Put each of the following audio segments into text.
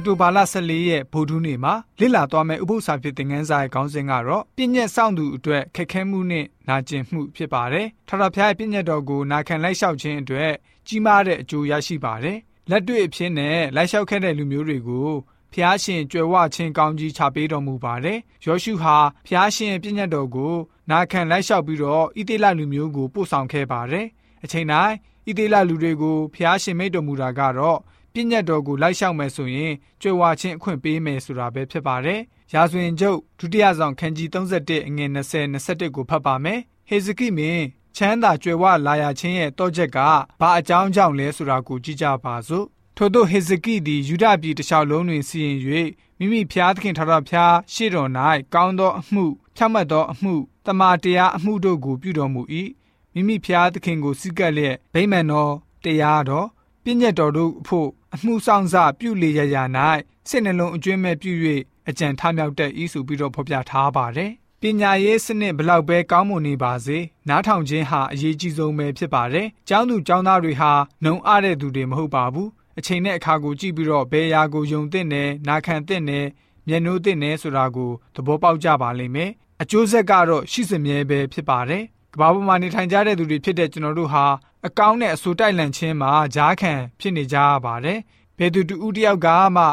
အော်တိုဘာလ14ရက်ဗိုလ်ထူးနေ့မှာလစ်လာသွားမဲ့ဥပုသ္စာဖြစ်တဲ့ငန်းစာရဲ့ခေါင်းစဉ်ကတော့ပြည့်ညက်ဆောင်သူအတွက်ခက်ခဲမှုနဲ့နာကျင်မှုဖြစ်ပါတယ်။ထထဖျားရဲ့ပြည့်ညက်တော်ကိုနာခံလိုက်လျှောက်ခြင်းအတွက်ကြီးမားတဲ့အကျိုးရရှိပါတယ်။လက်တွေ့အဖြစ်နဲ့လိုက်လျှောက်ခဲ့တဲ့လူမျိုးတွေကိုဖျားရှင်ကြွယ်ဝခြင်းကောင်းကြီးချပေးတော်မူပါတယ်။ယောရှုဟာဖျားရှင်ရဲ့ပြည့်ညတ်တော်ကိုနာခံလိုက်လျှောက်ပြီးတော့ဣသေလလူမျိုးကိုပို့ဆောင်ခဲ့ပါတယ်။အချိန်တိုင်းဣသေလလူတွေကိုဖျားရှင်မိတ်တော်မူတာကတော့ ပြည့်ညတ်တော်ကိုလိုက်လျှောက်မယ်ဆိုရင်ကြွယ်ဝခြင်းအခွင့်ပေးမယ်ဆိုတာပဲဖြစ်ပါတယ်။ရာဇဝင်ကျုပ်ဒုတိယဆောင်ခန်းကြီး31အငယ်20 21ကိုဖတ်ပါမယ်။ဟေဇကိမင်းချမ်းသာကြွယ်ဝလာရခြင်းရဲ့တောချက်ကဘာအကြောင်းကြောင့်လဲဆိုတာကိုကြည့်ကြပါစို့။ထို့သောဟေဇကိသည်ယူဒပြည်တစ်လျှောက်လုံးတွင်စီရင်၍မိမိဖျားသခင်ထာဝရဖျားရှေ့တော်၌ကောင်းသောအမှုဖြောင့်မတ်သောအမှုတမာတရားအမှုတို့ကိုပြုတော်မူ၏မိမိဖျားသခင်ကိုစိတ်ကပ်လျက်ဗိမာန်တော်တရားတော် ပြည့်ညတ်တော်တို့အဖို့အမှုဆောင်စပြုလေရရာ၌စိတ်နှလုံးအကျွမ်းမဲ့ပြု၍အကြံထမြောက်တတ်၏ဆိုပြီးတော့ဖော်ပြထားပါတယ်ပညာရေးစနစ်ဘလောက်ပဲကောင်းမွန်နေပါစေနားထောင်ခြင်းဟာအရေးကြီးဆုံးပဲဖြစ်ပါတယ်။ကျောင်းသူကျောင်းသားတွေဟာနှုံအားတဲ့သူတွေမဟုတ်ပါဘူး။အချိန်နဲ့အခါကိုကြည့်ပြီးတော့ဘယ်ရာကိုယုံသင့်တယ်နာခံသင့်တယ်မျက်နှိုးသင့်တယ်ဆိုတာကိုသဘောပေါက်ကြပါလိမ့်မယ်။အကျိုးဆက်ကတော့ရှိစမြဲပဲဖြစ်ပါတယ်။ကဘာပေါ်မှာနေထိုင်ကြတဲ့သူတွေဖြစ်တဲ့ကျွန်တော်တို့ဟာ အကောင်းနဲ့အဆိုးတိုက်လန့်ခြင်းမှာဂျားခံဖြစ်နေကြရပါတယ်။ဘယ်သူတူတယောက်ကမှ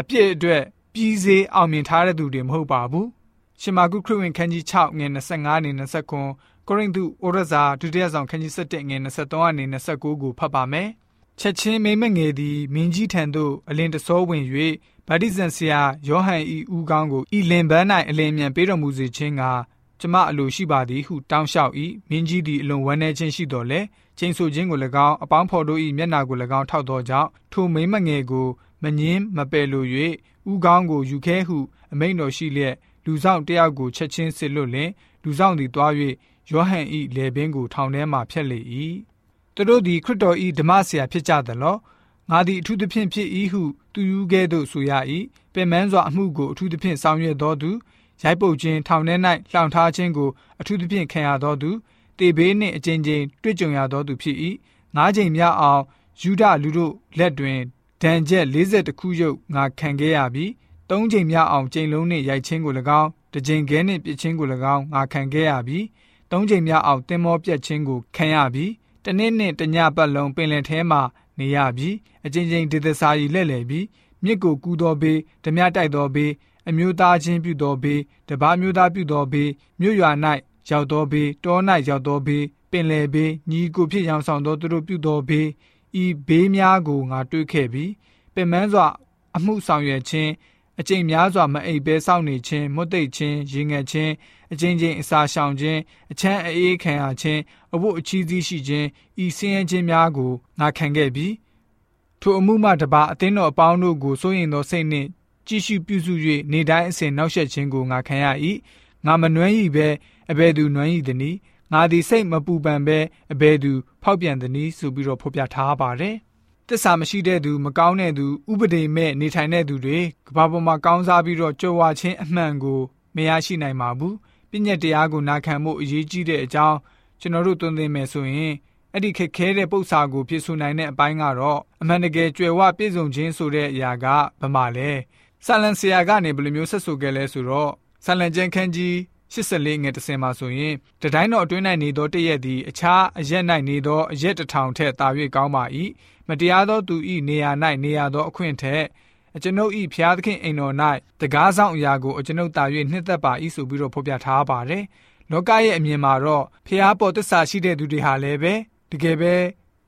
အပြစ်အတွက်ပြည်စေအောင်မြင်ထားတဲ့သူတွေမဟုတ်ပါဘူး။ရှင်မာကုခရစ်ဝင်ခန်းကြီး6ငွေ25နေ29ကိုရိန္သုဩရစာဒုတိယဆောင်ခန်းကြီး7ငွေ23အနေ29ကိုဖတ်ပါမယ်။ချက်ချင်းမိမငယ်သည်မင်းကြီးထံသို့အလင်းတစောဝင်၍ဗတ္တိဇံဆရာယောဟန်ဤဦးကောင်းကိုဤလင်ပန်း၌အလင်းမြန်ပေးတော်မူစေခြင်းကကျမအလိုရှိပါသည်ဟုတောင်းလျှောက်၏မင်းကြီးသည်အလွန်ဝမ်းနည်းခြင်းရှိတော်လဲ ချိန်ဆခြင်းကို၎င်းအပေါင်းဖော်တို့၏မျက်နာကို၎င်းထောက်သောကြောင့်ထိုမိမငယ်ကိုမငင်းမပယ်လို၍ဥကောင်းကိုယူခဲဟုအမိန့်တော်ရှိလျက်လူဆောင်တယောက်ကိုချက်ချင်းစစ်လွတ်လင်လူဆောင်သည်တွား၍ယောဟန်၏လေပင်ကိုထောင်ထဲမှဖျက်လေ၏သူတို့သည်ခရစ်တော်၏ဓမ္မဆရာဖြစ်ကြသလောငါသည်အထူးသဖြင့်ဖြစ်၏ဟုသူယူခဲ့သို့ဆိုရ၏ပင်မန်းစွာအမှုကိုအထူးသဖြင့်ဆောင်ရွက်တော်သူရိုက်ပုတ်ခြင်းထောင်ထဲ၌လှောင်ထားခြင်းကိုအထူးသဖြင့်ခံရတော်သူ တေဘေးနှင့်အကြိမ်ကြိမ်တွေ့ကြုံရတော်သူဖြစ်၏ငါးချိန်မြောက်အောင်ယူဒလူတို့လက်တွင်ဒဏ်ချက်40ခုရုပ်ငါခံခဲ့ရပြီးသုံးချိန်မြောက်အောင်ကြိမ်လုံးနှင့်ရိုက်ခြင်းကို၎င်းတစ်ချိန်ခဲနှင့်ပြစ်ခြင်းကို၎င်းငါခံခဲ့ရပြီးသုံးချိန်မြောက်အောင်တင်မောပြက်ခြင်းကိုခံရပြီးတနေ့နှင့်တညပတ်လုံးပင်လယ်ထဲမှနေရပြီးအချင်းချင်းဒေသစာရီလက်လည်ပြီးမြစ်ကိုကူးသောဘေးဓမြတိုက်သောဘေးအမျိုးသားချင်းပြုသောဘေးတပားမျိုးသားပြုသောဘေးမြို့ရွာ၌ ရောက်သောဘေးတော၌ရောက်သောဘေးပင်လယ်ဘေးညီကိုဖြစ်ရောင်ဆောင်သောသူတို့ပြုသောဘေးဤဘေးများကိုငါတွေးခဲ့ပြီးပင်မန်းစွာအမှုဆောင်ရွက်ခြင်းအကျင့်များစွာမအိပ်ဘဲစောင့်နေခြင်းမွတ်သိပ်ခြင်းရင်ငတ်ခြင်းအချင်းချင်းအစာရှောင်ခြင်းအချမ်းအေးခံရခြင်းအဖို့အချီးစီးရှိခြင်းဤဆင်းရဲခြင်းများကိုငါခံခဲ့ပြီးထိုအမှုမှတပါအသင်းတော်အပေါင်းတို့ကိုစိုးရင်သောစိတ်နှင့်ကြည့်ရှုပြုစု၍နေတိုင်းအစဉ်နောက်ဆက်ခြင်းကိုငါခံရ၏ငါမနှွမ်းဤပဲ အဘယ်သူနှွမ်းဤသည်နည်းငါသည်စိတ်မပူပန်ပဲအဘယ်သူ ဖောက်ပြန်သည်နည်းဆိုပြီးတော့ဖော်ပြထားပါတယ်တစ္ဆာမရှိတဲ့သူမကောင်းတဲ့သူဥပဒေမဲ့နေထိုင်တဲ့သူတွေကဘာပေါ်မှာကောင်းစားပြီးတော့ကြွယ်ဝခြင်းအမှန်ကိုမရရှိနိုင်ပါဘူးပြည့်ညက်တရားကိုနာခံမှုအရေးကြီးတဲ့အကြောင်းကျွန်တော်တို့သွန်သင်မယ်ဆိုရင်အဲ့ဒီခက်ခဲတဲ့ပု္ပ္ပာကိုဖြစ်ဆိုနိုင်တဲ့အပိုင်းကတော့အမှန်တကယ်ကြွယ်ဝပြည့်စုံခြင်းဆိုတဲ့အရာကဘာမှလဲဆာလန်ဆရာကနေဘယ်လိုမျိုးဆက်ဆိုခဲ့လဲဆိုတော့ဆာလန်ကျန်ခန်းကြီး 84ငွေ30မှာဆိုရင်တတိုင်းတော်အတွင်း၌နေသောတရက်သည်အခြားအရက်၌နေသောအရက်တစ်ထောင်ထက်သာ၍ကောင်းပါ၏မတရားသောသူ၏နေရာ၌နေရသောအခွင့်ထက်အကျွန်ုပ်၏ဖျားသခင်အိမ်တော်၌တကားဆောင်အရာကိုအကျွန်ုပ်သာ၍နှစ်သက်ပါ၏ဆိုပြီးတော့ဖော်ပြထားပါတယ်လောကရဲ့အမြင်မှာတော့ဖျားပေါ်တစ္ဆာရှိတဲ့သူတွေဟာလည်းပဲတကယ်ပဲ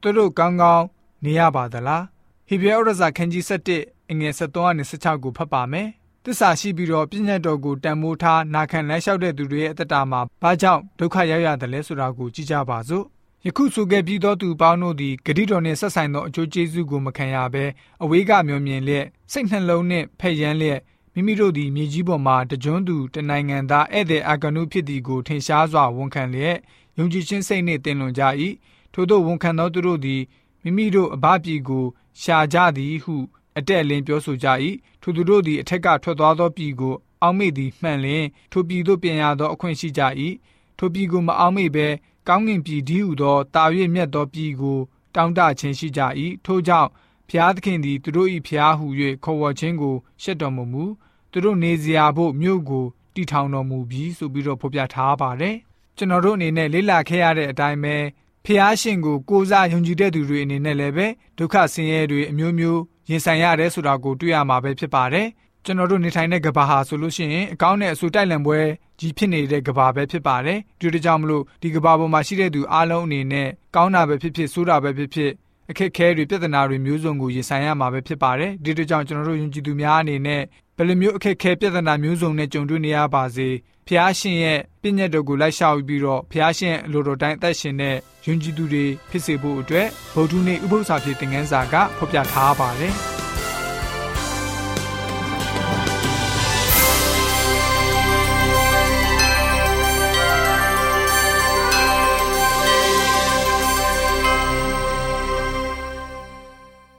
သူတို့ကောင်းကောင်းနေရပါသလားဟေဘရဲဩရစာခန်းကြီး7အငယ်73ကနေ16ကိုဖတ်ပါမယ် တစ္ဆာရှိပြီးတော့ပြည့်ညတ်တော်ကိုတန်မိုးထားနာခံလမ်းလျှောက်တဲ့သူတွေရဲ့အတ္တမှာဘာကြောင့်ဒုက္ခရောက်ရတယ်လဲဆိုတာကိုကြည့်ကြပါစို့ယခုဆိုခဲ့ပြီးသောသူပေါင်းတို့သည်ဂတိတော်နှင့်ဆက်ဆိုင်သောအကျိုးကျေးဇူးကိုမခံရဘဲအဝေးကမျောမြင်လျက်စိတ်နှလုံးနှင့်ဖက်ယမ်းလျက်မိမိတို့သည်မြေကြီးပေါ်မှာတကြွသူတနိုင်ငံသားဧည့်သည်အာဂနုဖြစ်သည်ကိုထင်ရှားစွာဝန်ခံလျက်ယုံကြည်ခြင်းစိတ်နှင့်တင်လွန်ကြ၏ထို့သောဝန်ခံသောသူတို့သည်မိမိတို့အဘပြည်ကိုရှာကြသည်ဟု အတက်အလင်းပြောဆိုကြ၏ထိုသူတို့သည်အထက်ကထွက်သွားသောပြည်ကိုအောက်မေ့သည်မှန်လျင်ထိုပြည်သို့ပြန်ရသောအခွင့်ရှိကြ၏ထိုပြည်ကိုမအောက်မေ့ဘဲကောင်းကင်ပြည်ဒီဟုသောတာ၍မြတ်သောပြည်ကိုတောင်းတခြင်းရှိကြ၏ထို့ကြောင့်ဘဖျားသခင်သည်သူတို့၏ဖျားဟု၍ခေါ်ဝေါ်ခြင်းကိုရှက်တော်မမူသူတို့နေစရာဖို့မြို့ကိုတည်ထောင်တော်မူပြီးဆိုပြီးတော့ဖော်ပြထားပါတယ်ကျွန်တော်တို့အနေနဲ့လေ့လာခဲ့ရတဲ့အတိုင်းပဲ ဖျားရှင်ကိုကိုးစားယုံကြည်တဲ့သူတွေအနေနဲ့လည်းပဲဒုက္ခဆင်းရဲတွေအမျိုးမျိုးရင်ဆိုင်ရတယ်ဆိုတာကိုတွေ့ရမှာပဲဖြစ်ပါတယ်ကျွန်တော်တို့နေထိုင်တဲ့ကဘာဟာဆိုလို့ရှိရင်အကောင့်နဲ့အဆူတိုက်လံပွဲကြီးဖြစ်နေတဲ့ကဘာပဲဖြစ်ပါတယ်ဒီလိုကြောင့်မလို့ဒီကဘာပေါ်မှာရှိတဲ့သူအားလုံးအနေနဲ့ကောင်းတာပဲဖြစ်ဖြစ်ဆိုးတာပဲဖြစ်ဖြစ်အခက်ခဲတွေပြဿနာတွေမျိုးစုံကိုရင်ဆိုင်ရမှာပဲဖြစ်ပါတယ်ဒီလိုကြောင့်ကျွန်တော်တို့ယုံကြည်သူများအနေနဲ့ဘ ယ်လိုမျိုးအခက်ခဲပြဿနာမျိုးစုံနဲ့ကြုံတွေ့နေရပါစေဖျားရှင်ရဲ့ပြည့်ညတ်တော်ကိုလိုက်ရှောက်ပြီးတော့ဖျားရှင်အလိုတော်တိုင်းအသက်ရှင်တဲ့ယုံကြည်သူတွေဖြစ်စေဖို့အတွက်ဗုဒ္ဓနေ့ဥပုသ္စာဖြစ်တဲ့ငန်းစာကဖော်ပြထားပါတယ်